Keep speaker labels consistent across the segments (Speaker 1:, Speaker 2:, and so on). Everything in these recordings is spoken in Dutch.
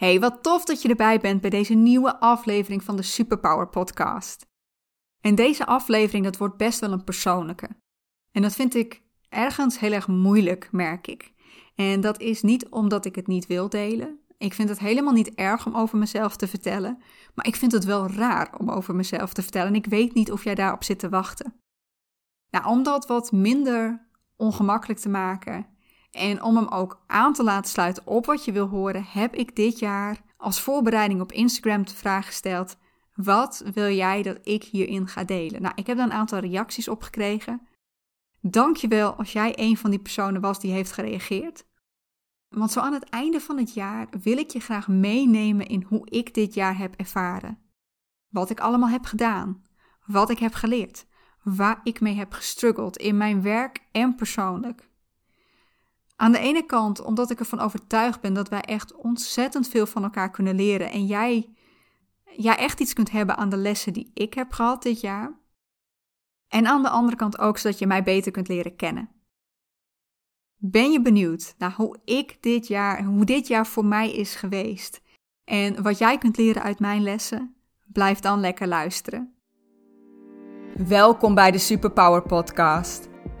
Speaker 1: Hey, wat tof dat je erbij bent bij deze nieuwe aflevering van de Superpower Podcast. En deze aflevering, dat wordt best wel een persoonlijke. En dat vind ik ergens heel erg moeilijk, merk ik. En dat is niet omdat ik het niet wil delen. Ik vind het helemaal niet erg om over mezelf te vertellen. Maar ik vind het wel raar om over mezelf te vertellen. En ik weet niet of jij daarop zit te wachten. Nou, om dat wat minder ongemakkelijk te maken en om hem ook aan te laten sluiten op wat je wil horen, heb ik dit jaar als voorbereiding op Instagram de vraag gesteld: wat wil jij dat ik hierin ga delen? Nou, ik heb daar een aantal reacties op gekregen. Dankjewel als jij een van die personen was die heeft gereageerd. Want zo aan het einde van het jaar wil ik je graag meenemen in hoe ik dit jaar heb ervaren. Wat ik allemaal heb gedaan, wat ik heb geleerd, waar ik mee heb gestruggeld in mijn werk en persoonlijk. Aan de ene kant omdat ik ervan overtuigd ben dat wij echt ontzettend veel van elkaar kunnen leren en jij, jij echt iets kunt hebben aan de lessen die ik heb gehad dit jaar. En aan de andere kant ook zodat je mij beter kunt leren kennen. Ben je benieuwd naar hoe ik dit jaar, hoe dit jaar voor mij is geweest en wat jij kunt leren uit mijn lessen? Blijf dan lekker luisteren. Welkom bij de Superpower Podcast.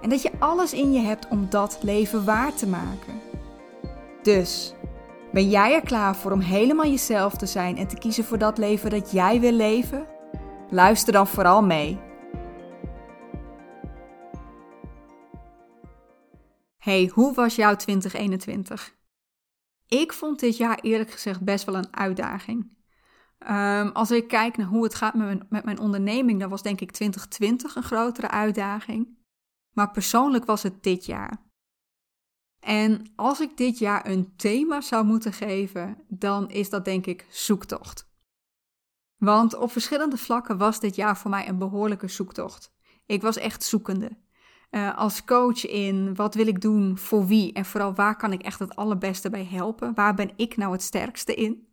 Speaker 1: en dat je alles in je hebt om dat leven waar te maken. Dus, ben jij er klaar voor om helemaal jezelf te zijn en te kiezen voor dat leven dat jij wil leven? Luister dan vooral mee. Hey, hoe was jouw 2021? Ik vond dit jaar eerlijk gezegd best wel een uitdaging. Um, als ik kijk naar hoe het gaat met mijn, met mijn onderneming, dan was denk ik 2020 een grotere uitdaging maar persoonlijk was het dit jaar. En als ik dit jaar een thema zou moeten geven, dan is dat denk ik zoektocht. Want op verschillende vlakken was dit jaar voor mij een behoorlijke zoektocht. Ik was echt zoekende. Uh, als coach in wat wil ik doen, voor wie en vooral waar kan ik echt het allerbeste bij helpen? Waar ben ik nou het sterkste in?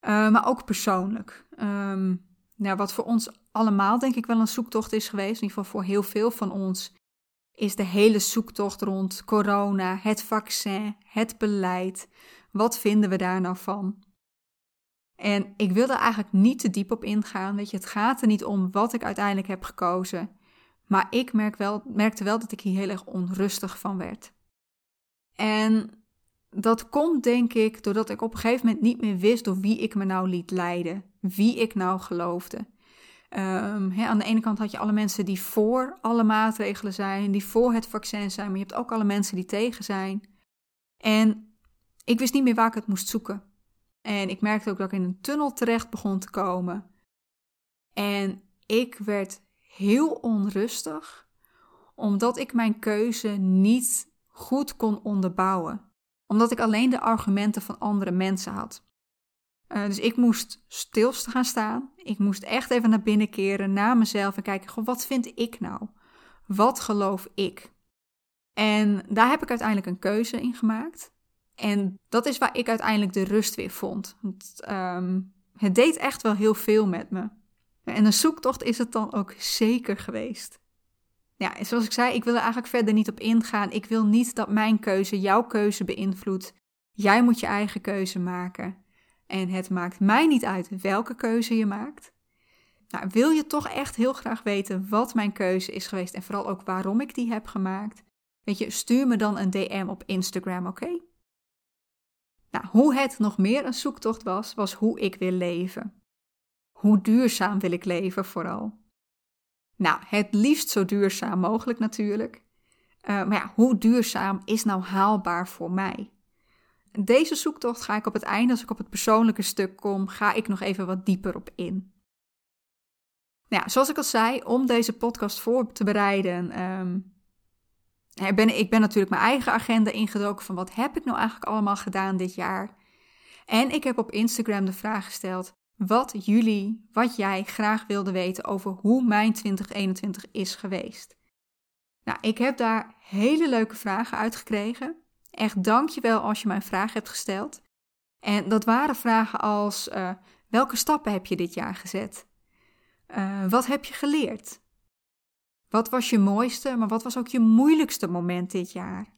Speaker 1: Uh, maar ook persoonlijk. Um, nou, wat voor ons allemaal denk ik wel een zoektocht is geweest, in ieder geval voor heel veel van ons, is de hele zoektocht rond corona, het vaccin, het beleid. Wat vinden we daar nou van? En ik wil er eigenlijk niet te diep op ingaan. Weet je, het gaat er niet om wat ik uiteindelijk heb gekozen. Maar ik merk wel, merkte wel dat ik hier heel erg onrustig van werd. En dat komt denk ik doordat ik op een gegeven moment niet meer wist door wie ik me nou liet leiden. Wie ik nou geloofde. Um, aan de ene kant had je alle mensen die voor alle maatregelen zijn, die voor het vaccin zijn, maar je hebt ook alle mensen die tegen zijn. En ik wist niet meer waar ik het moest zoeken. En ik merkte ook dat ik in een tunnel terecht begon te komen. En ik werd heel onrustig, omdat ik mijn keuze niet goed kon onderbouwen. Omdat ik alleen de argumenten van andere mensen had. Uh, dus ik moest stil gaan staan. Ik moest echt even naar binnen keren, naar mezelf en kijken: goh, wat vind ik nou? Wat geloof ik? En daar heb ik uiteindelijk een keuze in gemaakt. En dat is waar ik uiteindelijk de rust weer vond. Want, um, het deed echt wel heel veel met me. En een zoektocht is het dan ook zeker geweest. Ja, zoals ik zei, ik wil er eigenlijk verder niet op ingaan. Ik wil niet dat mijn keuze jouw keuze beïnvloedt. Jij moet je eigen keuze maken. En het maakt mij niet uit welke keuze je maakt. Nou, wil je toch echt heel graag weten wat mijn keuze is geweest en vooral ook waarom ik die heb gemaakt? Weet je, stuur me dan een DM op Instagram, oké? Nou, hoe het nog meer een zoektocht was, was hoe ik wil leven. Hoe duurzaam wil ik leven vooral? Nou, het liefst zo duurzaam mogelijk natuurlijk. Uh, maar ja, hoe duurzaam is nou haalbaar voor mij? Deze zoektocht ga ik op het einde, als ik op het persoonlijke stuk kom, ga ik nog even wat dieper op in. Nou ja, zoals ik al zei, om deze podcast voor te bereiden, um, ben, ik ben natuurlijk mijn eigen agenda ingedoken van wat heb ik nou eigenlijk allemaal gedaan dit jaar. En ik heb op Instagram de vraag gesteld, wat jullie, wat jij graag wilde weten over hoe mijn 2021 is geweest. Nou, ik heb daar hele leuke vragen uitgekregen. Echt dankjewel als je mijn vraag hebt gesteld. En dat waren vragen als: uh, welke stappen heb je dit jaar gezet? Uh, wat heb je geleerd? Wat was je mooiste, maar wat was ook je moeilijkste moment dit jaar?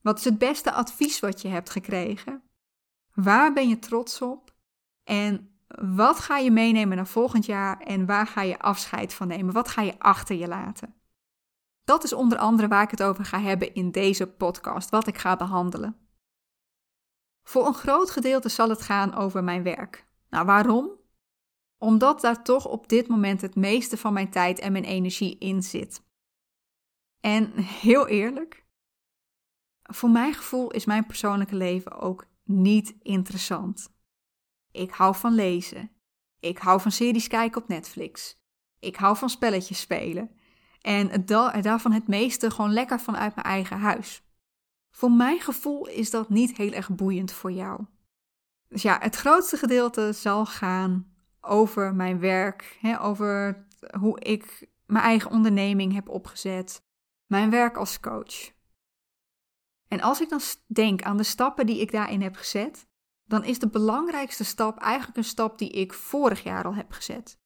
Speaker 1: Wat is het beste advies wat je hebt gekregen? Waar ben je trots op? En wat ga je meenemen naar volgend jaar en waar ga je afscheid van nemen? Wat ga je achter je laten? Dat is onder andere waar ik het over ga hebben in deze podcast, wat ik ga behandelen. Voor een groot gedeelte zal het gaan over mijn werk. Nou, waarom? Omdat daar toch op dit moment het meeste van mijn tijd en mijn energie in zit. En heel eerlijk, voor mijn gevoel is mijn persoonlijke leven ook niet interessant. Ik hou van lezen. Ik hou van series kijken op Netflix. Ik hou van spelletjes spelen. En daarvan het meeste gewoon lekker vanuit mijn eigen huis. Voor mijn gevoel is dat niet heel erg boeiend voor jou. Dus ja, het grootste gedeelte zal gaan over mijn werk, hè, over hoe ik mijn eigen onderneming heb opgezet, mijn werk als coach. En als ik dan denk aan de stappen die ik daarin heb gezet, dan is de belangrijkste stap eigenlijk een stap die ik vorig jaar al heb gezet.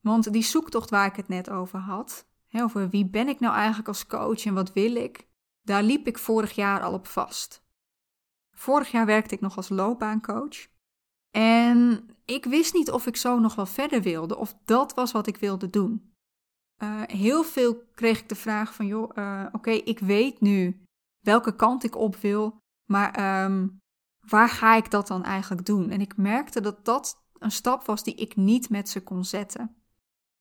Speaker 1: Want die zoektocht waar ik het net over had, hè, over wie ben ik nou eigenlijk als coach en wat wil ik, daar liep ik vorig jaar al op vast. Vorig jaar werkte ik nog als loopbaancoach. En ik wist niet of ik zo nog wel verder wilde, of dat was wat ik wilde doen. Uh, heel veel kreeg ik de vraag van, joh, uh, oké, ik weet nu welke kant ik op wil, maar um, waar ga ik dat dan eigenlijk doen? En ik merkte dat dat een stap was die ik niet met ze kon zetten.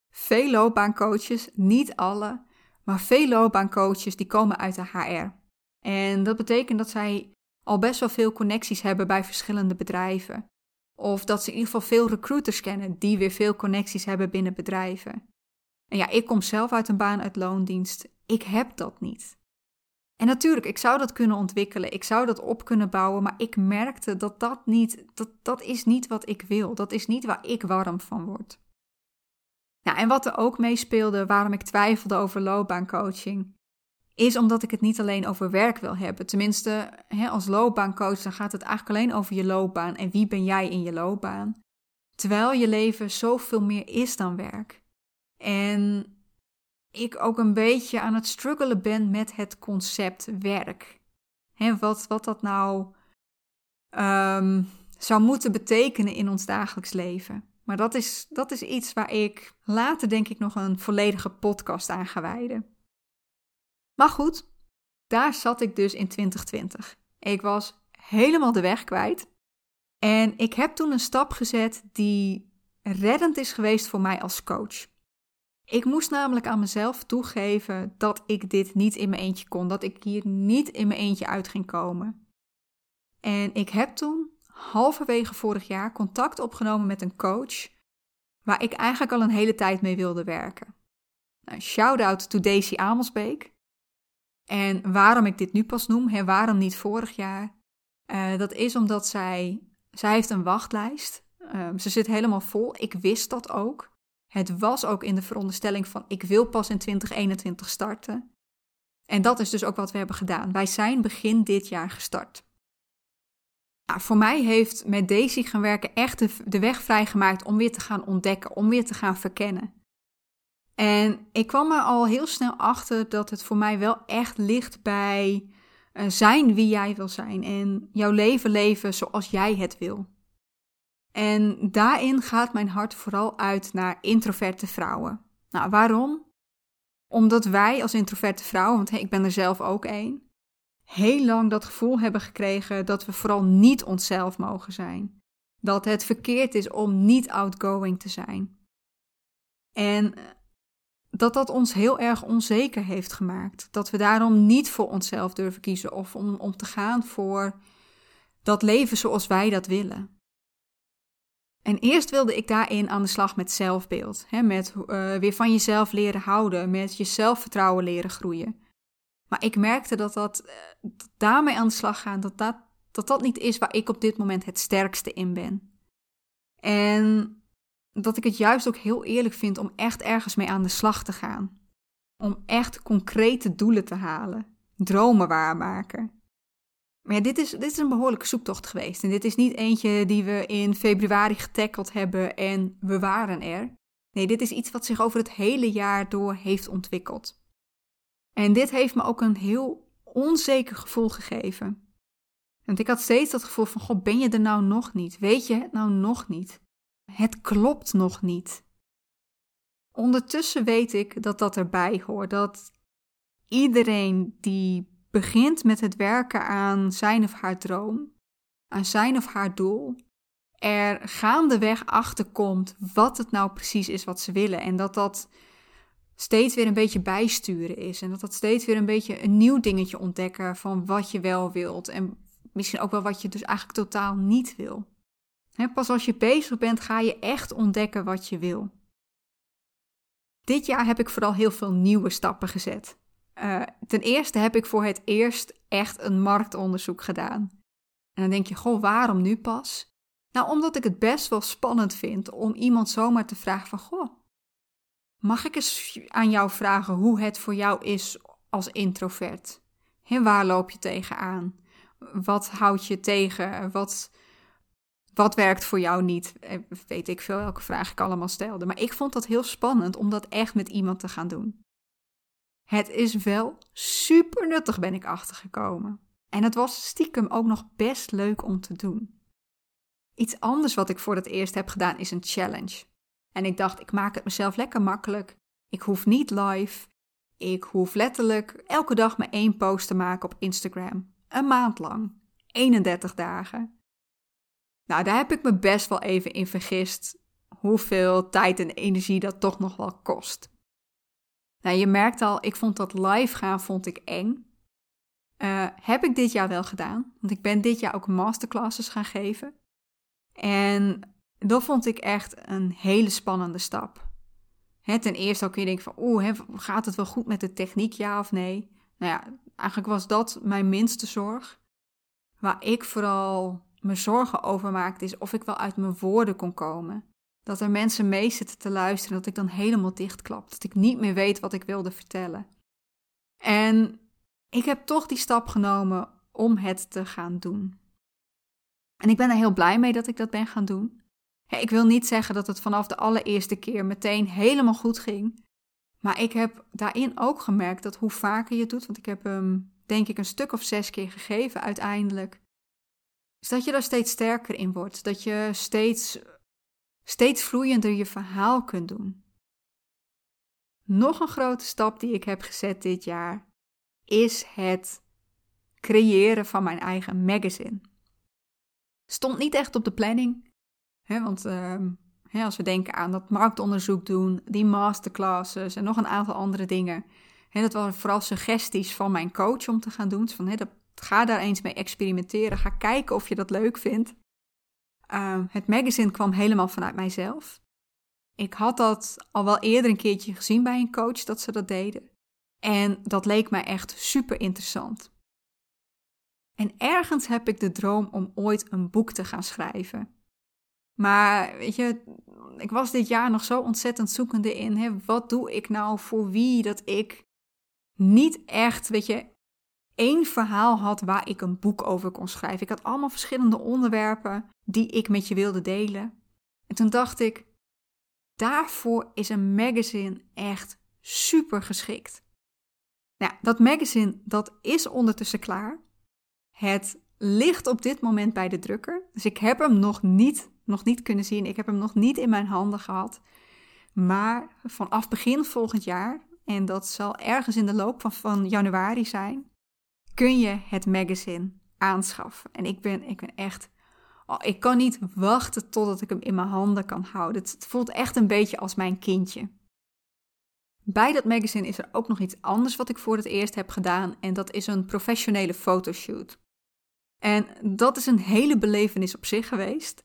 Speaker 1: Veel loopbaancoaches, niet alle, maar veel loopbaancoaches die komen uit de HR. En dat betekent dat zij al best wel veel connecties hebben bij verschillende bedrijven. Of dat ze in ieder geval veel recruiters kennen die weer veel connecties hebben binnen bedrijven. En ja, ik kom zelf uit een baan uit loondienst. Ik heb dat niet. En natuurlijk, ik zou dat kunnen ontwikkelen, ik zou dat op kunnen bouwen, maar ik merkte dat dat niet, dat, dat is niet wat ik wil. Dat is niet waar ik warm van word. Nou, en wat er ook meespeelde, waarom ik twijfelde over loopbaancoaching, is omdat ik het niet alleen over werk wil hebben. Tenminste, hè, als loopbaancoach dan gaat het eigenlijk alleen over je loopbaan en wie ben jij in je loopbaan. Terwijl je leven zoveel meer is dan werk. En ik ook een beetje aan het struggelen ben met het concept werk. Hè, wat, wat dat nou um, zou moeten betekenen in ons dagelijks leven. Maar dat is, dat is iets waar ik later denk ik nog een volledige podcast aan ga wijden. Maar goed, daar zat ik dus in 2020. Ik was helemaal de weg kwijt. En ik heb toen een stap gezet die reddend is geweest voor mij als coach. Ik moest namelijk aan mezelf toegeven dat ik dit niet in mijn eentje kon, dat ik hier niet in mijn eentje uit ging komen. En ik heb toen halverwege vorig jaar contact opgenomen met een coach waar ik eigenlijk al een hele tijd mee wilde werken. Nou, shout out to Daisy Amelsbeek. En waarom ik dit nu pas noem, en waarom niet vorig jaar? Uh, dat is omdat zij, zij heeft een wachtlijst. Uh, ze zit helemaal vol. Ik wist dat ook. Het was ook in de veronderstelling van ik wil pas in 2021 starten. En dat is dus ook wat we hebben gedaan. Wij zijn begin dit jaar gestart. Nou, voor mij heeft met Daisy gaan werken echt de, weg vrijgemaakt om weer te gaan ontdekken, om weer te gaan verkennen. En ik kwam er al heel snel achter dat het voor mij wel echt ligt bij uh, zijn wie jij wil zijn en jouw leven leven zoals jij het wil. En daarin gaat mijn hart vooral uit naar introverte vrouwen. Nou, waarom? Omdat wij als introverte vrouwen, want ik ben er zelf ook één, heel lang dat gevoel hebben gekregen dat we vooral niet onszelf mogen zijn. Dat het verkeerd is om niet outgoing te zijn. En dat dat ons heel erg onzeker heeft gemaakt. Dat we daarom niet voor onszelf durven kiezen of om, om te gaan voor dat leven zoals wij dat willen. En eerst wilde ik daarin aan de slag met zelfbeeld. Hè, met uh, weer van jezelf leren houden, met je zelfvertrouwen leren groeien. Maar ik merkte dat dat, uh, daarmee aan de slag gaan, dat dat, dat dat niet is waar ik op dit moment het sterkste in ben. En dat ik het juist ook heel eerlijk vind om echt ergens mee aan de slag te gaan. Om echt concrete doelen te halen, dromen waarmaken. Maar ja, dit is, dit is een behoorlijke zoektocht geweest. En dit is niet eentje die we in februari getackeld hebben en we waren er. Nee, dit is iets wat zich over het hele jaar door heeft ontwikkeld. En dit heeft me ook een heel onzeker gevoel gegeven. Want ik had steeds dat gevoel van, god, ben je er nou nog niet? Weet je het nou nog niet? Het klopt nog niet. Ondertussen weet ik dat dat erbij hoort. Dat iedereen die begint met het werken aan zijn of haar droom, aan zijn of haar doel, er gaandeweg achter komt wat het nou precies is wat ze willen. En dat dat steeds weer een beetje bijsturen is. En dat dat steeds weer een beetje een nieuw dingetje ontdekken van wat je wel wilt. En misschien ook wel wat je dus eigenlijk totaal niet wil. pas als je bezig bent, ga je echt ontdekken wat je wil. Dit jaar heb ik vooral heel veel nieuwe stappen gezet. Uh, ten eerste heb ik voor het eerst echt een marktonderzoek gedaan. En dan denk je, goh, waarom nu pas? Nou, omdat ik het best wel spannend vind om iemand zomaar te vragen van, goh, mag ik eens aan jou vragen hoe het voor jou is als introvert? En waar loop je tegenaan? Wat houdt je tegen? Wat, wat werkt voor jou niet? Eh, weet ik veel welke vraag ik allemaal stelde. Maar ik vond dat heel spannend om dat echt met iemand te gaan doen. Het is wel super nuttig, ben ik achtergekomen. En het was stiekem ook nog best leuk om te doen. Iets anders wat ik voor het eerst heb gedaan is een challenge. En ik dacht, ik maak het mezelf lekker makkelijk. Ik hoef niet live. Ik hoef letterlijk elke dag maar één post te maken op Instagram. Een maand lang. 31 dagen. Nou, daar heb ik me best wel even in vergist hoeveel tijd en energie dat toch nog wel kost. Nou, je merkt al, ik vond dat live gaan vond ik eng. Uh, heb ik dit jaar wel gedaan, want ik ben dit jaar ook masterclasses gaan geven. En dat vond ik echt een hele spannende stap. ten eerste ook kun je denken van, oeh, gaat het wel goed met de techniek, ja of nee? Nou ja, eigenlijk was dat mijn minste zorg. Waar ik vooral me zorgen over maakte, is of ik wel uit mijn woorden kon komen. Dat er mensen mee zitten te luisteren, dat ik dan helemaal dichtklap. Dat ik niet meer weet wat ik wilde vertellen. En ik heb toch die stap genomen om het te gaan doen. En ik ben er heel blij mee dat ik dat ben gaan doen. Ik wil niet zeggen dat het vanaf de allereerste keer meteen helemaal goed ging. Maar ik heb daarin ook gemerkt dat hoe vaker je het doet, want ik heb hem denk ik een stuk of zes keer gegeven uiteindelijk, is dat je daar steeds sterker in wordt. Dat je steeds steeds vloeiender je verhaal kunt doen. Nog een grote stap die ik heb gezet dit jaar is het creëren van mijn eigen magazine. Stond niet echt op de planning, hè, want uh, hè, als we denken aan dat marktonderzoek doen, die masterclasses en nog een aantal andere dingen, hè, dat waren vooral suggesties van mijn coach om te gaan doen. Van, hè, dat, ga daar eens mee experimenteren, ga kijken of je dat leuk vindt. Ehm, het magazine kwam helemaal vanuit mijzelf. Ik had dat al wel eerder een keertje gezien bij een coach dat ze dat deden. En dat leek mij echt super interessant. En ergens heb ik de droom om ooit een boek te gaan schrijven. Maar weet je, ik was dit jaar nog zo ontzettend zoekende in. Hè, wat doe ik nou voor wie dat ik niet echt, weet je, één verhaal had waar ik een boek over kon schrijven. Ik had allemaal verschillende onderwerpen die ik met je wilde delen. En toen dacht ik, daarvoor is een magazine echt super geschikt. Nou, dat magazine dat is ondertussen klaar. Het ligt op dit moment bij de drukker. Dus ik heb hem nog niet, nog niet kunnen zien. Ik heb hem nog niet in mijn handen gehad. Maar vanaf begin volgend jaar, en dat zal ergens in de loop van, van januari zijn, kun je het magazine aanschaffen. En ik ben, ik ben echt. Oh, ik kan niet wachten totdat ik hem in mijn handen kan houden. Het, het voelt echt een beetje als mijn kindje. Bij dat magazine is er ook nog iets anders wat ik voor het eerst heb gedaan. En dat is een professionele fotoshoot. En dat is een hele belevenis op zich geweest.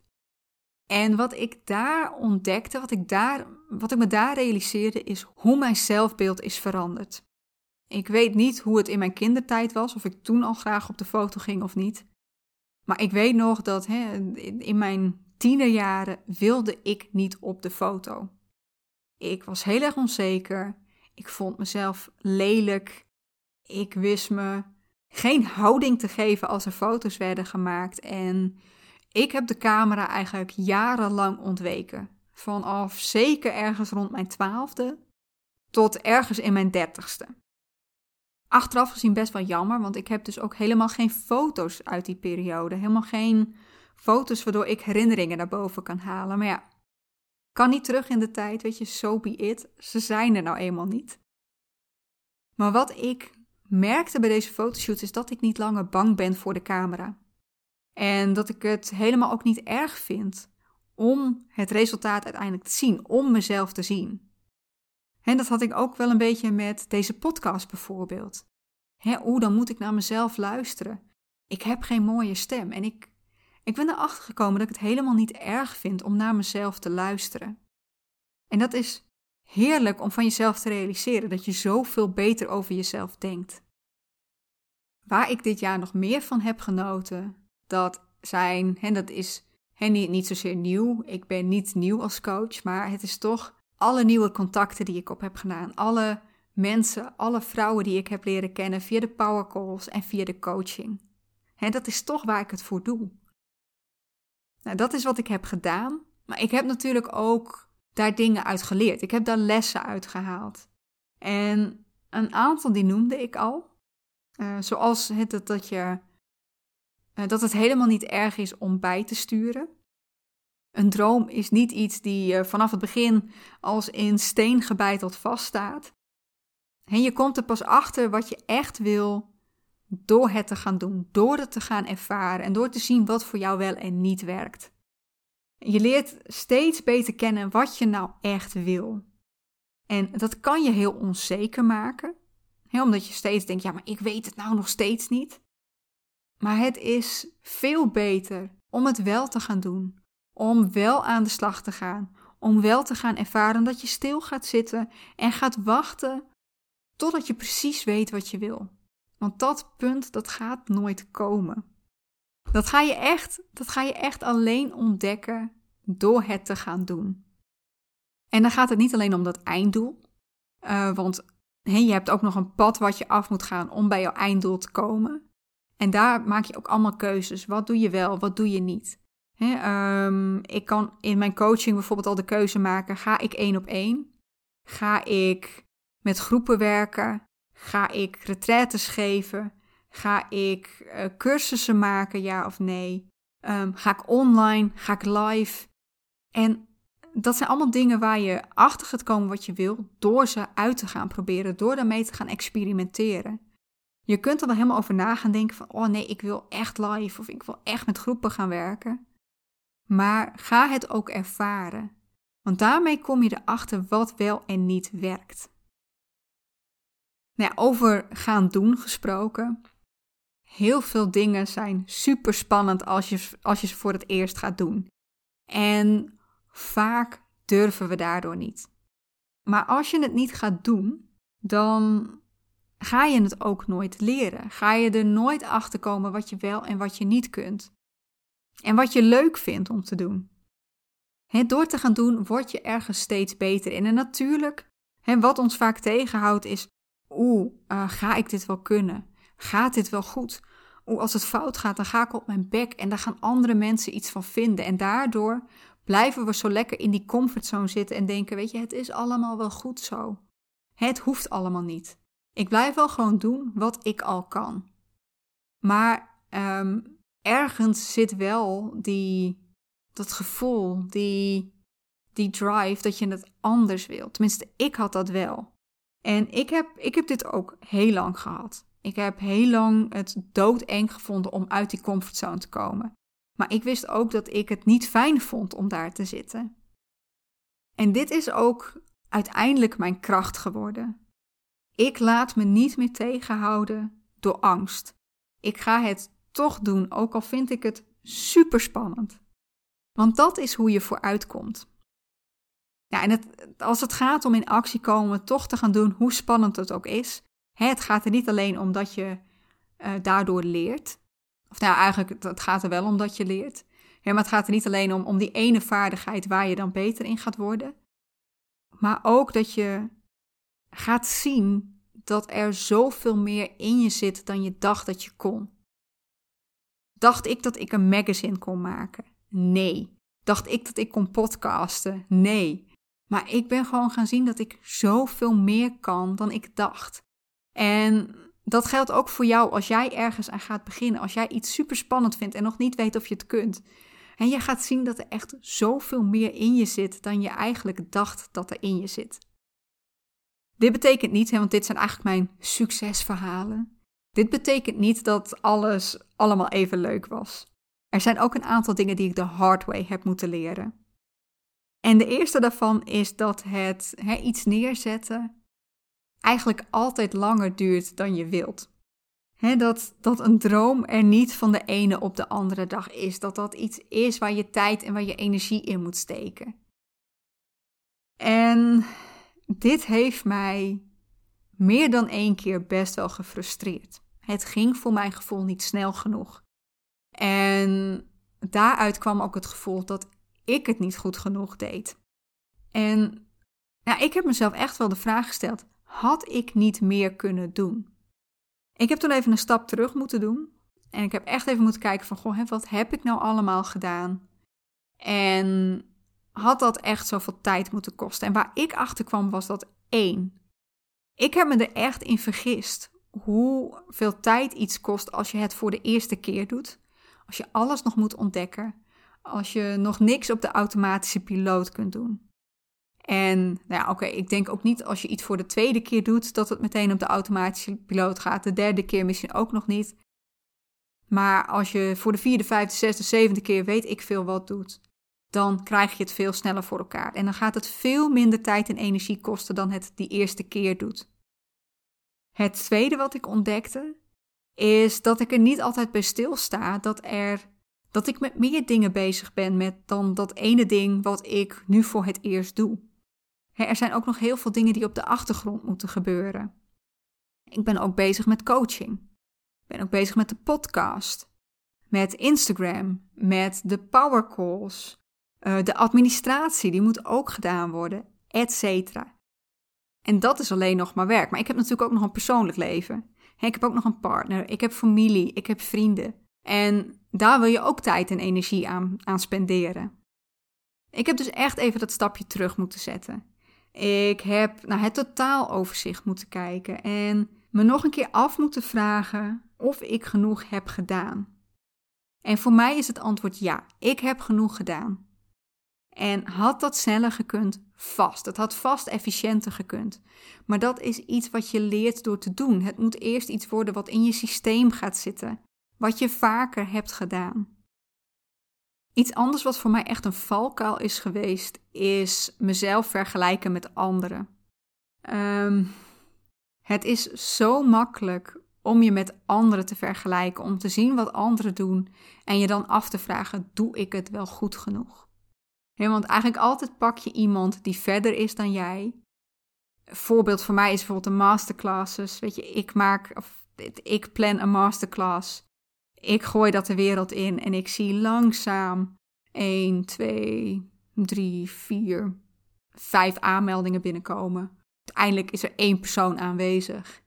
Speaker 1: En wat ik daar ontdekte, wat ik, daar, wat ik me daar realiseerde, is hoe mijn zelfbeeld is veranderd. Ik weet niet hoe het in mijn kindertijd was, of ik toen al graag op de foto ging of niet. Maar ik weet nog dat hè, in mijn tienerjaren wilde ik niet op de foto. Ik was heel erg onzeker. Ik vond mezelf lelijk. Ik wist me geen houding te geven als er foto's werden gemaakt. En ik heb de camera eigenlijk jarenlang ontweken. Vanaf zeker ergens rond mijn twaalfde tot ergens in mijn dertigste. Achteraf gezien best wel jammer, want ik heb dus ook helemaal geen foto's uit die periode. Helemaal geen foto's waardoor ik herinneringen naar boven kan halen. Maar ja, kan niet terug in de tijd, weet je, so be it. Ze zijn er nou eenmaal niet. Maar wat ik merkte bij deze fotoshoots is dat ik niet langer bang ben voor de camera. En dat ik het helemaal ook niet erg vind om het resultaat uiteindelijk te zien, om mezelf te zien. En dat had ik ook wel een beetje met deze podcast bijvoorbeeld. Hè, oeh, dan moet ik naar mezelf luisteren. Ik heb geen mooie stem en ik, ik ben erachter gekomen dat ik het helemaal niet erg vind om naar mezelf te luisteren. En dat is heerlijk om van jezelf te realiseren dat je zoveel beter over jezelf denkt. Waar ik dit jaar nog meer van heb genoten, dat zijn, en dat is niet, niet zozeer nieuw. Ik ben niet nieuw als coach, maar het is toch alle nieuwe contacten die ik op heb gedaan. Alle mensen, alle vrouwen die ik heb leren kennen via de power calls en via de coaching. En dat is toch waar ik het voor doe. Nou, dat is wat ik heb gedaan. Maar ik heb natuurlijk ook daar dingen uit geleerd. Ik heb daar lessen uit gehaald. En een aantal die noemde ik al. Uh, zoals het dat je eh, dat het helemaal niet erg is om bij te sturen. Een droom is niet iets die uh, vanaf het begin als in steen gebeiteld vaststaat. En je komt er pas achter wat je echt wil door het te gaan doen, door het te gaan ervaren en door te zien wat voor jou wel en niet werkt. Je leert steeds beter kennen wat je nou echt wil. En dat kan je heel onzeker maken, omdat je steeds denkt: ja, maar ik weet het nou nog steeds niet. Maar het is veel beter om het wel te gaan doen, om wel aan de slag te gaan, om wel te gaan ervaren dat je stil gaat zitten en gaat wachten totdat je precies weet wat je wil. Want dat punt, dat gaat nooit komen. Dat ga je echt, dat ga je echt alleen ontdekken door het te gaan doen. En dan gaat het niet alleen om dat einddoel, uh, want je hebt ook nog een pad wat je af moet gaan om bij jouw einddoel te komen. En daar maak je ook allemaal keuzes. Wat doe je wel, wat doe je niet? Ehm, ik kan in mijn coaching bijvoorbeeld al de keuze maken: ga ik één op één? Ga ik met groepen werken? Ga ik retraites geven? Ga ik uh, cursussen maken, ja of nee? Um, ga ik online? Ga ik live? En dat zijn allemaal dingen waar je achter gaat komen wat je wil, door ze uit te gaan proberen, door daarmee te gaan experimenteren. Je kunt er wel helemaal over na gaan denken van, oh nee, ik wil echt live of ik wil echt met groepen gaan werken. Maar ga het ook ervaren. Want daarmee kom je erachter wat wel en niet werkt. Nou over gaan doen gesproken. Heel veel dingen zijn super spannend als je, als je ze voor het eerst gaat doen. En vaak durven we daardoor niet. Maar als je het niet gaat doen, dan ga je het ook nooit leren. Ga je er nooit achter komen wat je wel en wat je niet kunt. En wat je leuk vindt om te doen. He, door te gaan doen, word je ergens steeds beter in. En natuurlijk, wat ons vaak tegenhoudt, is: oeh, uh, ga ik dit wel kunnen? Gaat dit wel goed? Oeh, als het fout gaat, dan ga ik op mijn bek en daar gaan andere mensen iets van vinden. En daardoor blijven we zo lekker in die comfortzone zitten en denken: weet je, het is allemaal wel goed zo. Het hoeft allemaal niet. Ik blijf wel gewoon doen wat ik al kan. Maar um, ergens zit wel die, dat gevoel, die, die drive dat je het anders wilt. Tenminste, ik had dat wel. En ik heb, ik heb dit ook heel lang gehad. Ik heb heel lang het doodeng gevonden om uit die comfortzone te komen. Maar ik wist ook dat ik het niet fijn vond om daar te zitten. En dit is ook uiteindelijk mijn kracht geworden. Ik laat me niet meer tegenhouden door angst. Ik ga het toch doen, ook al vind ik het super spannend. Want dat is hoe je vooruitkomt. Ja, en het, als het gaat om in actie komen, toch te gaan doen, hoe spannend het ook is. Het gaat er niet alleen om dat je uh, daardoor leert. Of nou, eigenlijk, het gaat er wel om dat je leert. maar het gaat er niet alleen om, om die ene vaardigheid waar je dan beter in gaat worden, maar ook dat je gaat zien dat er zoveel meer in je zit dan je dacht dat je kon. Dacht ik dat ik een magazine kon maken? Nee. Dacht ik dat ik kon podcasten? Nee. Maar ik ben gewoon gaan zien dat ik zoveel meer kan dan ik dacht. En dat geldt ook voor jou als jij ergens aan gaat beginnen. Als jij iets super spannend vindt en nog niet weet of je het kunt. En je gaat zien dat er echt zoveel meer in je zit dan je eigenlijk dacht dat er in je zit. Dit betekent niet, hè, want dit zijn eigenlijk mijn succesverhalen. Dit betekent niet dat alles allemaal even leuk was. Er zijn ook een aantal dingen die ik de hard way heb moeten leren. En de eerste daarvan is dat het iets neerzetten eigenlijk altijd langer duurt dan je wilt. dat, dat een droom er niet van de ene op de andere dag is. Dat dat iets is waar je tijd en waar je energie in moet steken. En dit heeft mij meer dan één keer best wel gefrustreerd. Het ging voor mijn gevoel niet snel genoeg. En daaruit kwam ook het gevoel dat ik het niet goed genoeg deed. En ja, ik heb mezelf echt wel de vraag gesteld: had ik niet meer kunnen doen? Ik heb toen even een stap terug moeten doen. En ik heb echt even moeten kijken van, goh, wat heb ik nou allemaal gedaan? En had dat echt zoveel tijd moeten kosten? En waar ik achter kwam was dat één. Ik heb me er echt in vergist hoeveel tijd iets kost als je het voor de eerste keer doet. Als je alles nog moet ontdekken. Als je nog niks op de automatische piloot kunt doen. En nou ja, oké, ik denk ook niet als je iets voor de tweede keer doet, dat het meteen op de automatische piloot gaat. De derde keer misschien ook nog niet. Maar als je voor de vierde, vijfde, zesde, zevende keer weet ik veel wat doet, dan krijg je het veel sneller voor elkaar. En dan gaat het veel minder tijd en energie kosten dan het die eerste keer doet. Het tweede wat ik ontdekte, is dat ik er niet altijd bij stilsta dat, er, dat ik met meer dingen bezig ben met dan dat ene ding wat ik nu voor het eerst doe. Er zijn ook nog heel veel dingen die op de achtergrond moeten gebeuren. Ik ben ook bezig met coaching. Ik ben ook bezig met de podcast, met Instagram, met de power calls, uh, de administratie, die moet ook gedaan worden, etc. En dat is alleen nog maar werk. Maar ik heb natuurlijk ook nog een persoonlijk leven. Ik heb ook nog een partner, ik heb familie, ik heb vrienden. En daar wil je ook tijd en energie aan, aan spenderen. Ik heb dus echt even dat stapje terug moeten zetten. Ik heb naar het totaaloverzicht moeten kijken en me nog een keer af moeten vragen of ik genoeg heb gedaan. En voor mij is het antwoord ja, ik heb genoeg gedaan. En had dat sneller gekund? Vast. Het had vast efficiënter gekund. Maar dat is iets wat je leert door te doen. Het moet eerst iets worden wat in je systeem gaat zitten, wat je vaker hebt gedaan. Iets anders wat voor mij echt een valkuil is geweest, is mezelf vergelijken met anderen. Um, het is zo makkelijk om je met anderen te vergelijken, om te zien wat anderen doen en je dan af te vragen: doe ik het wel goed genoeg? Want eigenlijk altijd pak je iemand die verder is dan jij. Een voorbeeld voor mij is bijvoorbeeld de masterclasses. Weet je, ik maak, of ik plan een masterclass. Ik gooi dat de wereld in en ik zie langzaam 1, 2, 3, 4, 5 aanmeldingen binnenkomen. Uiteindelijk is er één persoon aanwezig.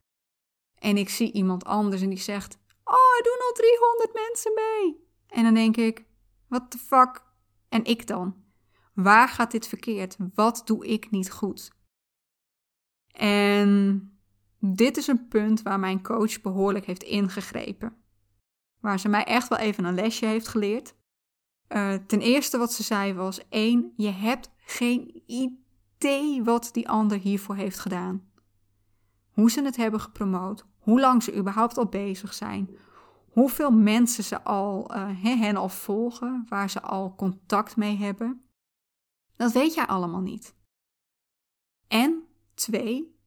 Speaker 1: En ik zie iemand anders en die zegt: Oh, er doen al 300 mensen mee. En dan denk ik: What the fuck? En ik dan? Waar gaat dit verkeerd? Wat doe ik niet goed? En dit is een punt waar mijn coach behoorlijk heeft ingegrepen. Waar ze mij echt wel even een lesje heeft geleerd. Uh, ten eerste wat ze zei was: één, je hebt geen idee wat die ander hiervoor heeft gedaan. Hoe ze het hebben gepromoot, hoe lang ze überhaupt al bezig zijn, hoeveel mensen ze al uh, hen al volgen, waar ze al contact mee hebben. Dat weet jij allemaal niet. En twee,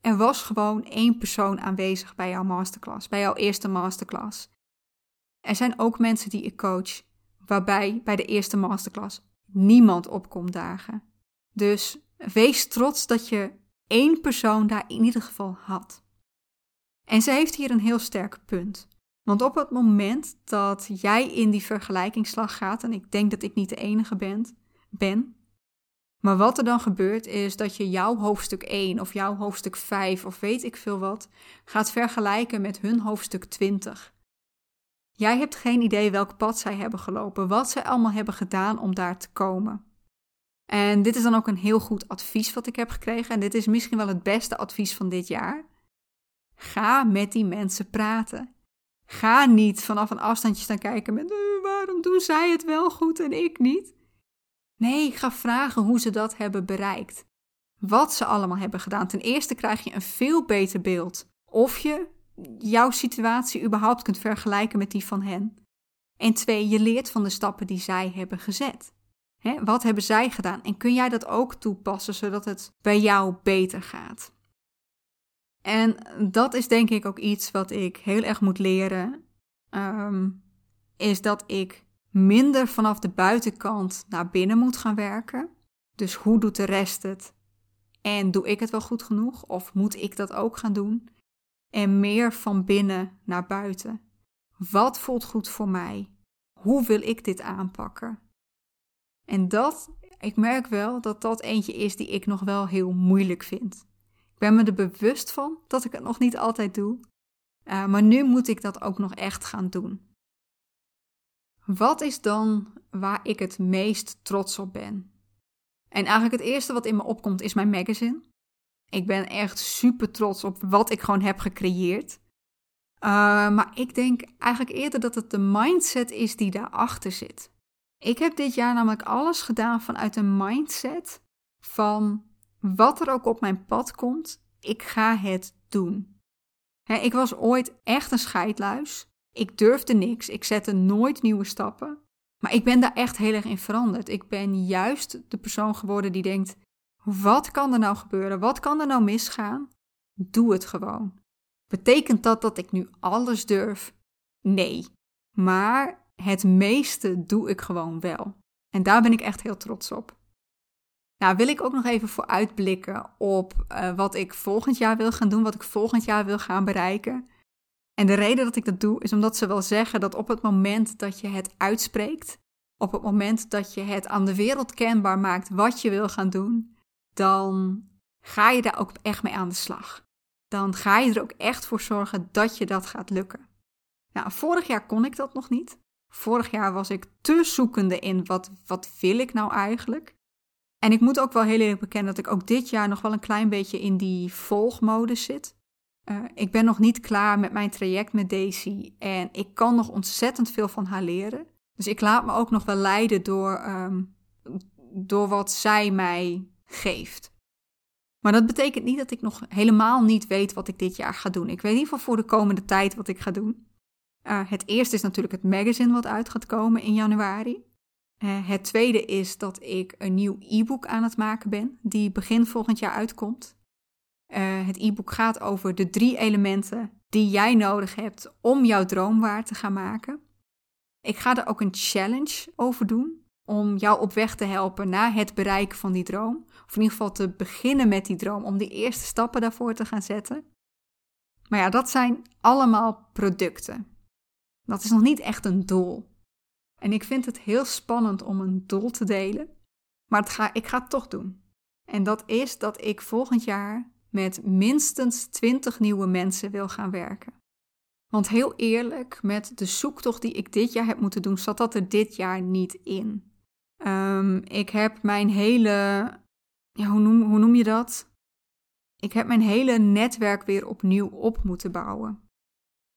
Speaker 1: er was gewoon één persoon aanwezig bij jouw masterclass, bij jouw eerste masterclass. Er zijn ook mensen die ik coach, waarbij bij de eerste masterclass niemand opkomt dagen. Dus wees trots dat je één persoon daar in ieder geval had. En ze heeft hier een heel sterk punt. Want op het moment dat jij in die vergelijkingsslag gaat, en ik denk dat ik niet de enige ben, ben maar wat er dan gebeurt is dat je jouw hoofdstuk 1 of jouw hoofdstuk 5 of weet ik veel wat gaat vergelijken met hun hoofdstuk 20. Jij hebt geen idee welk pad zij hebben gelopen, wat zij allemaal hebben gedaan om daar te komen. En dit is dan ook een heel goed advies wat ik heb gekregen. En dit is misschien wel het beste advies van dit jaar. Ga met die mensen praten. Ga niet vanaf een afstandje staan kijken met uh, waarom doen zij het wel goed en ik niet. Nee, ga vragen hoe ze dat hebben bereikt. Wat ze allemaal hebben gedaan. Ten eerste krijg je een veel beter beeld of je jouw situatie überhaupt kunt vergelijken met die van hen. En twee, je leert van de stappen die zij hebben gezet. wat hebben zij gedaan? En kun jij dat ook toepassen zodat het bij jou beter gaat? En dat is denk ik ook iets wat ik heel erg moet leren. Ehm, is dat ik minder vanaf de buitenkant naar binnen moet gaan werken. Dus hoe doet de rest het? En doe ik het wel goed genoeg? Of moet ik dat ook gaan doen? En meer van binnen naar buiten. Wat voelt goed voor mij? Hoe wil ik dit aanpakken? En dat, ik merk wel dat dat eentje is die ik nog wel heel moeilijk vind. Ik ben me er bewust van dat ik het nog niet altijd doe. Uh, maar nu moet ik dat ook nog echt gaan doen. Wat is dan waar ik het meest trots op ben? En eigenlijk het eerste wat in me opkomt is mijn magazine. Ik ben echt super trots op wat ik gewoon heb gecreëerd. Uh, maar ik denk eigenlijk eerder dat het de mindset is die daarachter zit. Ik heb dit jaar namelijk alles gedaan vanuit een mindset van wat er ook op mijn pad komt, ik ga het doen. ik was ooit echt een scheidluis. Ik durfde niks, ik zette nooit nieuwe stappen. Maar ik ben daar echt heel erg in veranderd. Ik ben juist de persoon geworden die denkt: wat kan er nou gebeuren? Wat kan er nou misgaan? Doe het gewoon. Betekent dat dat ik nu alles durf? Nee. Maar het meeste doe ik gewoon wel. En daar ben ik echt heel trots op. Nou, wil ik ook nog even vooruitblikken op uh, wat ik volgend jaar wil gaan doen, wat ik volgend jaar wil gaan bereiken. En de reden dat ik dat doe, is omdat ze wel zeggen dat op het moment dat je het uitspreekt, op het moment dat je het aan de wereld kenbaar maakt wat je wil gaan doen, dan ga je daar ook echt mee aan de slag. Dan ga je er ook echt voor zorgen dat je dat gaat lukken. Nou, vorig jaar kon ik dat nog niet. Vorig jaar was ik te zoekende in wat, wat wil ik nou eigenlijk. En ik moet ook wel heel eerlijk bekennen dat ik ook dit jaar nog wel een klein beetje in die volgmodus zit. Uh, ik ben nog niet klaar met mijn traject met Daisy en ik kan nog ontzettend veel van haar leren. Dus ik laat me ook nog wel leiden door, um, door wat zij mij geeft. Maar dat betekent niet dat ik nog helemaal niet weet wat ik dit jaar ga doen. Ik weet in ieder geval voor de komende tijd wat ik ga doen. Uh, het eerste is natuurlijk het magazine wat uit gaat komen in januari. Uh, het tweede is dat ik een nieuw e-book aan het maken ben, die begin volgend jaar uitkomt. Uh, het e-book gaat over de drie elementen die jij nodig hebt om jouw droom waar te gaan maken. Ik ga er ook een challenge over doen om jou op weg te helpen naar het bereiken van die droom. Of in ieder geval te beginnen met die droom, om die eerste stappen daarvoor te gaan zetten. Maar ja, dat zijn allemaal producten. Dat is nog niet echt een doel. En ik vind het heel spannend om een doel te delen, maar het ga, ik ga het toch doen. En dat is dat ik volgend jaar met minstens 20 nieuwe mensen wil gaan werken. Want heel eerlijk, met de zoektocht die ik dit jaar heb moeten doen, zat dat er dit jaar niet in. Um, ik heb mijn hele, ja, hoe, noem, hoe noem je dat? Ik heb mijn hele netwerk weer opnieuw op moeten bouwen.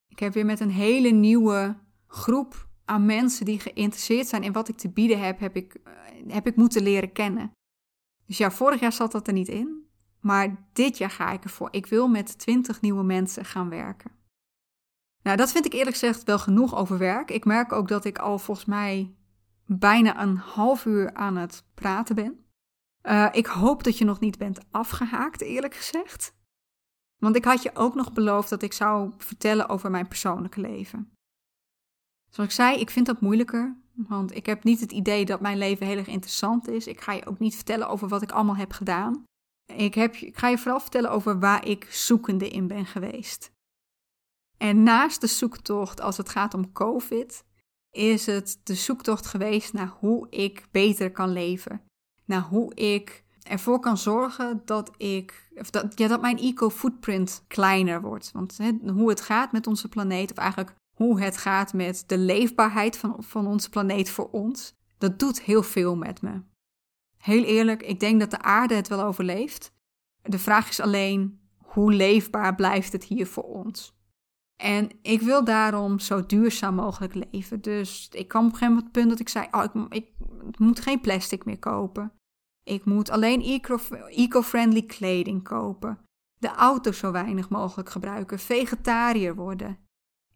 Speaker 1: Ik heb weer met een hele nieuwe groep aan mensen die geïnteresseerd zijn in wat ik te bieden heb, heb ik, eh, heb ik moeten leren kennen. Dus ja, vorig jaar zat dat er niet in. Maar dit jaar ga ik ervoor. Ik wil met 20 nieuwe mensen gaan werken. Nou, dat vind ik eerlijk gezegd wel genoeg over werk. Ik merk ook dat ik al volgens mij bijna een half uur aan het praten ben. Uh, ik hoop dat je nog niet bent afgehaakt, eerlijk gezegd. Want ik had je ook nog beloofd dat ik zou vertellen over mijn persoonlijke leven. Zoals ik zei, ik vind dat moeilijker. Want ik heb niet het idee dat mijn leven heel erg interessant is. Ik ga je ook niet vertellen over wat ik allemaal heb gedaan. Ik, heb, ik ga je vooral vertellen over waar ik zoekende in ben geweest. En naast de zoektocht als het gaat om COVID, is het de zoektocht geweest naar hoe ik beter kan leven. Naar hoe ik ervoor kan zorgen dat ik, of dat, ja, dat mijn eco-footprint kleiner wordt. Want hoe het gaat met onze planeet, of eigenlijk hoe het gaat met de leefbaarheid van, van onze planeet voor ons, dat doet heel veel met me. Heel eerlijk, ik denk dat de aarde het wel overleeft. De vraag is alleen, hoe leefbaar blijft het hier voor ons? En ik wil daarom zo duurzaam mogelijk leven. Dus ik kwam op een gegeven moment punt dat ik zei: oh, ik, ik, moet geen plastic meer kopen. Ik moet alleen eco-friendly kleding kopen. De auto zo weinig mogelijk gebruiken. Vegetariër worden.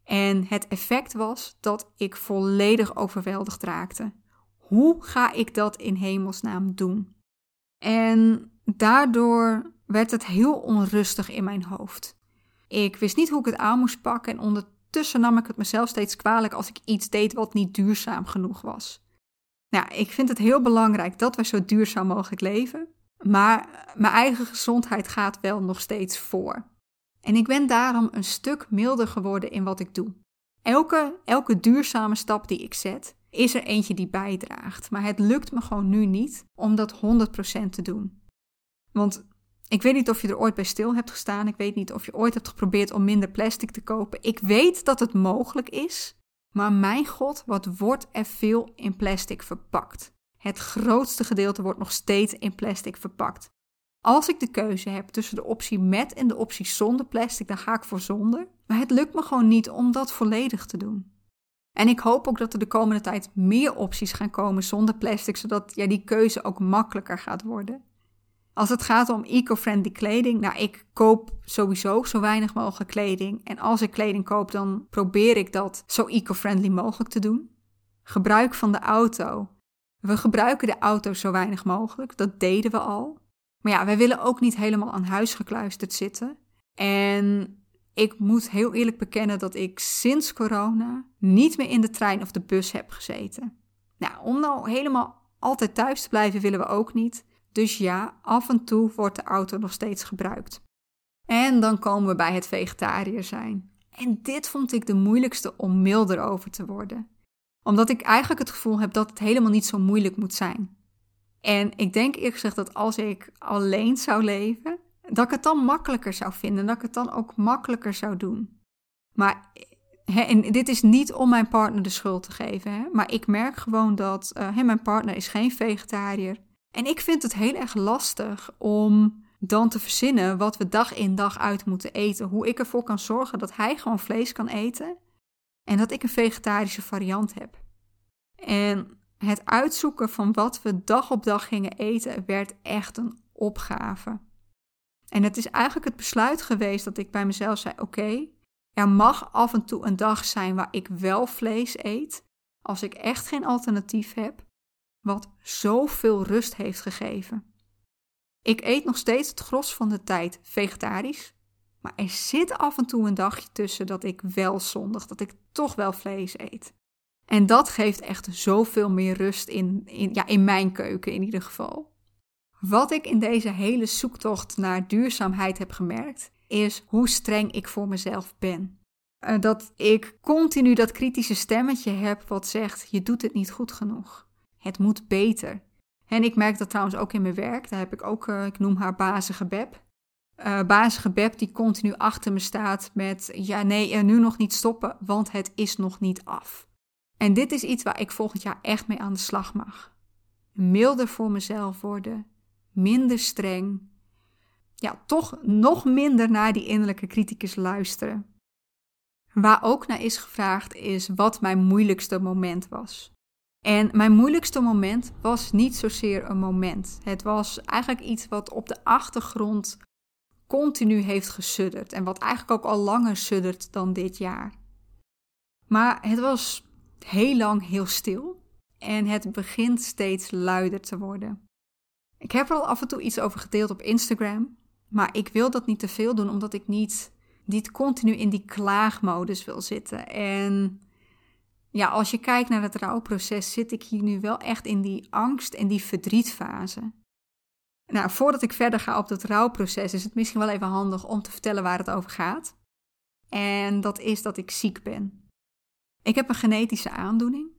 Speaker 1: En het effect was dat ik volledig overweldigd raakte. Hoe ga ik dat in hemelsnaam doen? En daardoor werd het heel onrustig in mijn hoofd. Ik wist niet hoe ik het aan moest pakken en ondertussen nam ik het mezelf steeds kwalijk als ik iets deed wat niet duurzaam genoeg was. Nou, ik vind het heel belangrijk dat we zo duurzaam mogelijk leven, maar mijn eigen gezondheid gaat wel nog steeds voor. En ik ben daarom een stuk milder geworden in wat ik doe. Elke, elke duurzame stap die ik zet, is er eentje die bijdraagt. Maar het lukt me gewoon nu niet om dat 100% te doen. Want ik weet niet of je er ooit bij stil hebt gestaan. Ik weet niet of je ooit hebt geprobeerd om minder plastic te kopen. Ik weet dat het mogelijk is. Maar mijn god, wat wordt er veel in plastic verpakt? Het grootste gedeelte wordt nog steeds in plastic verpakt. Als ik de keuze heb tussen de optie met en de optie zonder plastic, dan ga ik voor zonder. Maar het lukt me gewoon niet om dat volledig te doen. En ik hoop ook dat er de komende tijd meer opties gaan komen zonder plastic, zodat ja, die keuze ook makkelijker gaat worden. Als het gaat om eco-friendly kleding, nou, ik koop sowieso zo weinig mogelijk kleding. En als ik kleding koop, dan probeer ik dat zo eco-friendly mogelijk te doen. Gebruik van de auto. We gebruiken de auto zo weinig mogelijk, dat deden we al. Maar ja, wij willen ook niet helemaal aan huis gekluisterd zitten. En ik moet heel eerlijk bekennen dat ik sinds corona niet meer in de trein of de bus heb gezeten. Nou, om nou helemaal altijd thuis te blijven willen we ook niet. Dus ja, af en toe wordt de auto nog steeds gebruikt. En dan komen we bij het vegetariër zijn. En dit vond ik de moeilijkste om milder over te worden. Omdat ik eigenlijk het gevoel heb dat het helemaal niet zo moeilijk moet zijn. En ik denk eerlijk gezegd dat als ik alleen zou leven, dat ik het dan makkelijker zou vinden. Dat ik het dan ook makkelijker zou doen. Maar en dit is niet om mijn partner de schuld te geven. Hè, maar ik merk gewoon dat uh, mijn partner is geen vegetariër. En ik vind het heel erg lastig om dan te verzinnen wat we dag in dag uit moeten eten. Hoe ik ervoor kan zorgen dat hij gewoon vlees kan eten. En dat ik een vegetarische variant heb. En het uitzoeken van wat we dag op dag gingen eten werd echt een opgave. En het is eigenlijk het besluit geweest dat ik bij mezelf zei: oké, er mag af en toe een dag zijn waar ik wel vlees eet, als ik echt geen alternatief heb, wat zoveel rust heeft gegeven. Ik eet nog steeds het gros van de tijd vegetarisch, maar er zit af en toe een dagje tussen dat ik wel zondig, dat ik toch wel vlees eet. En dat geeft echt zoveel meer rust in, in, ja, in mijn keuken in ieder geval. Wat ik in deze hele zoektocht naar duurzaamheid heb gemerkt, is hoe streng ik voor mezelf ben. Eh, dat ik continu dat kritische stemmetje heb wat zegt: je doet het niet goed genoeg. Het moet beter. En ik merk dat trouwens ook in mijn werk. Daar heb ik ook, uh, ik noem haar bazige Beb. Uh, bazige Beb die continu achter me staat met: ja, nee, er nu nog niet stoppen, want het is nog niet af. En dit is iets waar ik volgend jaar echt mee aan de slag mag. Milder voor mezelf worden, minder streng. Ja, toch nog minder naar die innerlijke criticus luisteren. Waar ook naar is gevraagd is wat mijn moeilijkste moment was. En mijn moeilijkste moment was niet zozeer een moment. Het was eigenlijk iets wat op de achtergrond continu heeft gesudderd. En wat eigenlijk ook al langer suddert dan dit jaar. Maar het was heel lang heel stil. En het begint steeds luider te worden. Ik heb er al af en toe iets over gedeeld op Instagram. Maar ik wil dat niet te veel doen, omdat ik niet, niet continu in die klaagmodus wil zitten. En ja, als je kijkt naar het rouwproces, zit ik hier nu wel echt in die angst en die verdrietfase. Nou, voordat ik verder ga op dat rouwproces, is het misschien wel even handig om te vertellen waar het over gaat. En dat is dat ik ziek ben. Ik heb een genetische aandoening,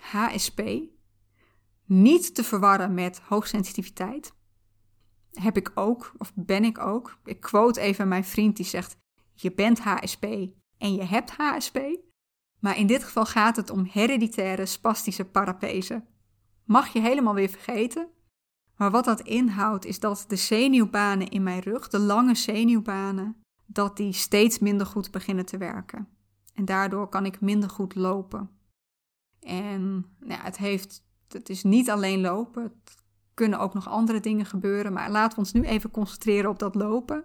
Speaker 1: HSP, niet te verwarren met hoogsensitiviteit. Heb ik ook, of ben ik ook. Ik quote even mijn vriend die zegt: Je bent HSP en je hebt HSP. Maar in dit geval gaat het om hereditaire spastische parapese. Mag je helemaal weer vergeten. Maar wat dat inhoudt is dat de zenuwbanen in mijn rug, de lange zenuwbanen, dat die steeds minder goed beginnen te werken. En daardoor kan ik minder goed lopen. En nou ja, het, heeft, het is niet alleen lopen, het kunnen ook nog andere dingen gebeuren, maar laten we ons nu even concentreren op dat lopen.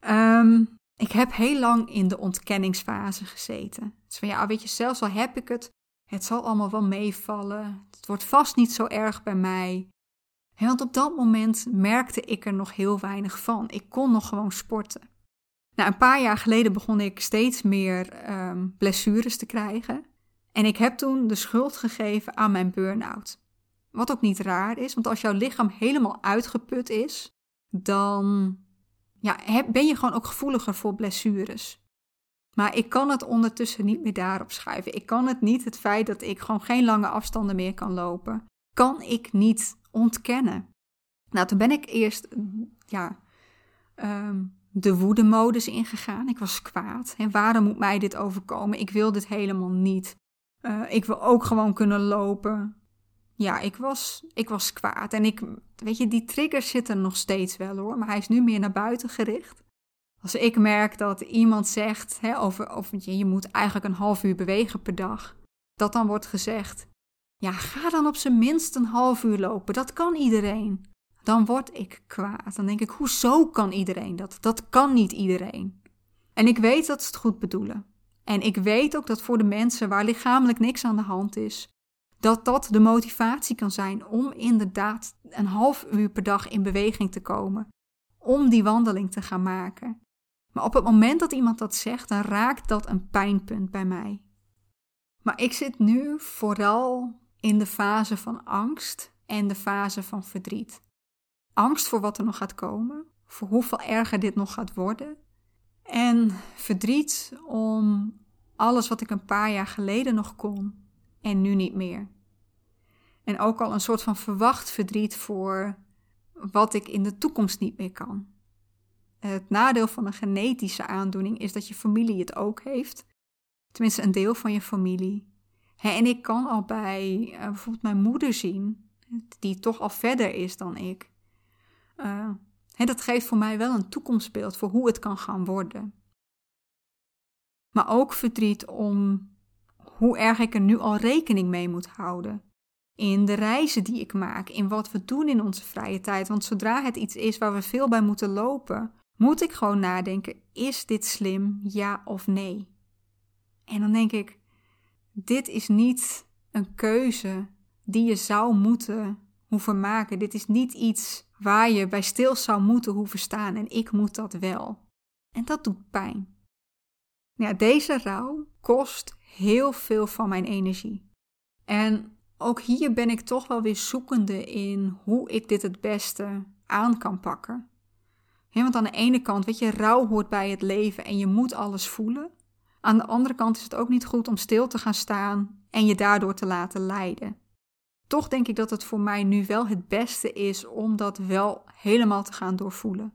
Speaker 1: Ehm, ik heb heel lang in de ontkenningsfase gezeten. Dus van ja, weet je, zelfs al heb ik het, het zal allemaal wel meevallen. Het wordt vast niet zo erg bij mij. want op dat moment merkte ik er nog heel weinig van. Ik kon nog gewoon sporten. Nou, een paar jaar geleden begon ik steeds meer um, blessures te krijgen. En ik heb toen de schuld gegeven aan mijn burn-out. Wat ook niet raar is, want als jouw lichaam helemaal uitgeput is, dan ja, ben je gewoon ook gevoeliger voor blessures. Maar ik kan het ondertussen niet meer daarop schuiven. Ik kan het niet, het feit dat ik gewoon geen lange afstanden meer kan lopen, kan ik niet ontkennen. Nou, toen ben ik eerst, ja, um, de woedemodus ingegaan. Ik was kwaad. En waarom moet mij dit overkomen? Ik wil dit helemaal niet. Uh, ik wil ook gewoon kunnen lopen. Ja, ik was, ik was kwaad. En ik, weet je, die triggers zitten nog steeds wel hoor. Maar hij is nu meer naar buiten gericht. Als ik merk dat iemand zegt hè, over, of je, je moet eigenlijk een half uur bewegen per dag. Dat dan wordt gezegd. Ja, ga dan op zijn minst een half uur lopen. Dat kan iedereen dan word ik kwaad. Dan denk ik, hoezo kan iedereen dat? Dat kan niet iedereen. En ik weet dat ze het goed bedoelen. En ik weet ook dat voor de mensen waar lichamelijk niks aan de hand is, dat dat de motivatie kan zijn om inderdaad een half uur per dag in beweging te komen. Om die wandeling te gaan maken. Maar op het moment dat iemand dat zegt, dan raakt dat een pijnpunt bij mij. Maar ik zit nu vooral in de fase van angst en de fase van verdriet angst voor wat er nog gaat komen, voor hoeveel erger dit nog gaat worden. En verdriet om alles wat ik een paar jaar geleden nog kon en nu niet meer. En ook al een soort van verwacht verdriet voor wat ik in de toekomst niet meer kan. Het nadeel van een genetische aandoening is dat je familie het ook heeft. Tenminste, een deel van je familie. En ik kan al bij eh, bijvoorbeeld mijn moeder zien, die toch al verder is dan ik. Uh, dat geeft voor mij wel een toekomstbeeld voor hoe het kan gaan worden. Maar ook verdriet om hoe erg ik er nu al rekening mee moet houden. In de reizen die ik maak, in wat we doen in onze vrije tijd. Want zodra het iets is waar we veel bij moeten lopen, moet ik gewoon nadenken: is dit slim, ja of nee? En dan denk ik: dit is niet een keuze die je zou moeten hoeven maken. Dit is niet iets waar je bij stil zou moeten hoeven staan en ik moet dat wel. En dat doet pijn. Ja, deze rouw kost heel veel van mijn energie. En ook hier ben ik toch wel weer zoekende in hoe ik dit het beste aan kan pakken. want aan de ene kant, weet je, rouw hoort bij het leven en je moet alles voelen. Aan de andere kant is het ook niet goed om stil te gaan staan en je daardoor te laten leiden toch denk ik dat het voor mij nu wel het beste is om dat wel helemaal te gaan doorvoelen.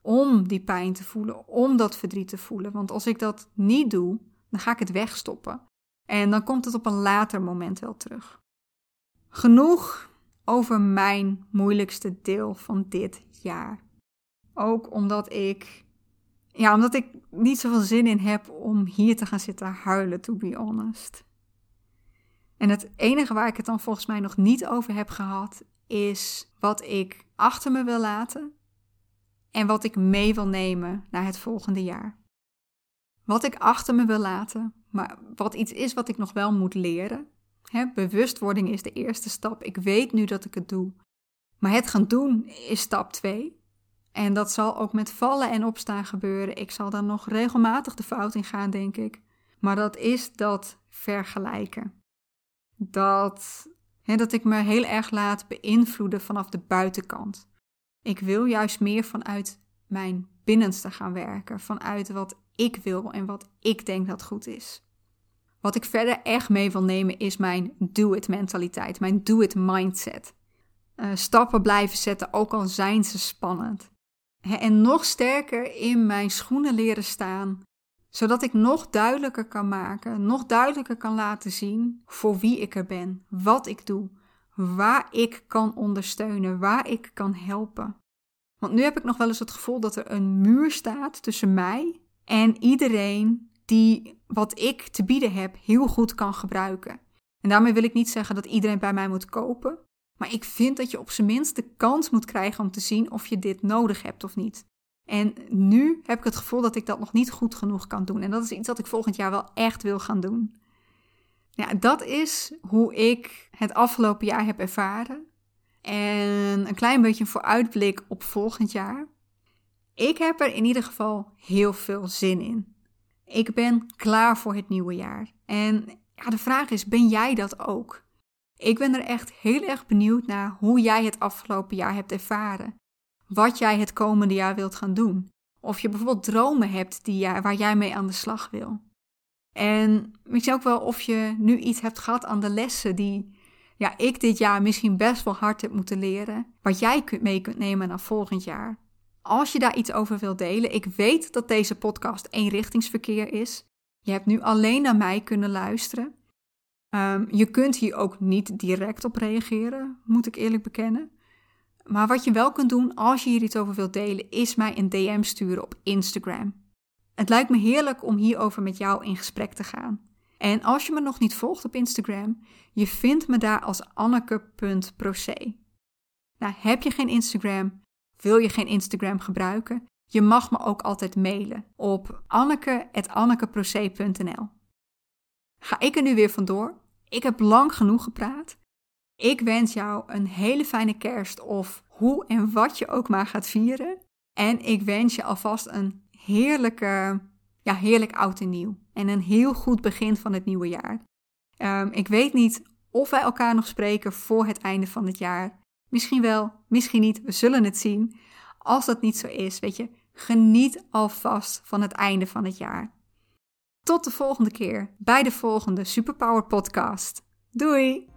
Speaker 1: Om die pijn te voelen, om dat verdriet te voelen. Want als ik dat niet doe, dan ga ik het wegstoppen. En dan komt het op een later moment wel terug. Genoeg over mijn moeilijkste deel van dit jaar. Ook omdat ik, ja, omdat ik niet zoveel zin in heb om hier te gaan zitten huilen, to be honest. En het enige waar ik het dan volgens mij nog niet over heb gehad, is wat ik achter me wil laten en wat ik mee wil nemen naar het volgende jaar. Wat ik achter me wil laten, maar wat iets is wat ik nog wel moet leren. Bewustwording is de eerste stap. Ik weet nu dat ik het doe. Maar het gaan doen is stap 2. En dat zal ook met vallen en opstaan gebeuren. Ik zal daar nog regelmatig de fout in gaan, denk ik. Maar dat is dat vergelijken dat, hè, dat ik me heel erg laat beïnvloeden vanaf de buitenkant. Ik wil juist meer vanuit mijn binnenste gaan werken, vanuit wat ik wil en wat ik denk dat goed is. Wat ik verder echt mee wil nemen is mijn do-it mentaliteit, mijn do-it mindset. Uh, stappen blijven zetten, ook al zijn ze spannend. en nog sterker in mijn schoenen leren staan, zodat ik nog duidelijker kan maken, nog duidelijker kan laten zien voor wie ik er ben, wat ik doe, waar ik kan ondersteunen, waar ik kan helpen. Want nu heb ik nog wel eens het gevoel dat er een muur staat tussen mij en iedereen die wat ik te bieden heb heel goed kan gebruiken. En daarmee wil ik niet zeggen dat iedereen bij mij moet kopen, maar ik vind dat je op zijn minst de kans moet krijgen om te zien of je dit nodig hebt of niet. En nu heb ik het gevoel dat ik dat nog niet goed genoeg kan doen. En dat is iets dat ik volgend jaar wel echt wil gaan doen. Ja, dat is hoe ik het afgelopen jaar heb ervaren. En een klein beetje een vooruitblik op volgend jaar. Ik heb er in ieder geval heel veel zin in. Ik ben klaar voor het nieuwe jaar. En ja, de vraag is: ben jij dat ook? Ik ben er echt heel erg benieuwd naar hoe jij het afgelopen jaar hebt ervaren. Wat jij het komende jaar wilt gaan doen. Of je bijvoorbeeld dromen hebt die jaar, waar jij mee aan de slag wil. En misschien ook wel of je nu iets hebt gehad aan de lessen die ja, ik dit jaar misschien best wel hard heb moeten leren. Wat jij mee kunt nemen naar volgend jaar. Als je daar iets over wilt delen, ik weet dat deze podcast eenrichtingsverkeer is. Je hebt nu alleen naar mij kunnen luisteren. Um, je kunt hier ook niet direct op reageren, moet ik eerlijk bekennen. Maar wat je wel kunt doen als je hier iets over wilt delen, is mij een DM sturen op Instagram. Het lijkt me heerlijk om hierover met jou in gesprek te gaan. En als je me nog niet volgt op Instagram, je vindt me daar als anneke.proce. Nou, heb je geen Instagram? Wil je geen Instagram gebruiken? Je mag me ook altijd mailen op anneke.annekeproce.nl. Ga ik er nu weer vandoor? Ik heb lang genoeg gepraat. Ik wens jou een hele fijne kerst of hoe en wat je ook maar gaat vieren. En ik wens je alvast een heerlijke, ja, heerlijk oud en nieuw. En een heel goed begin van het nieuwe jaar. Um, ik weet niet of wij elkaar nog spreken voor het einde van het jaar. Misschien wel, misschien niet. We zullen het zien. Als dat niet zo is, weet je, geniet alvast van het einde van het jaar. Tot de volgende keer bij de volgende Superpower Podcast. Doei!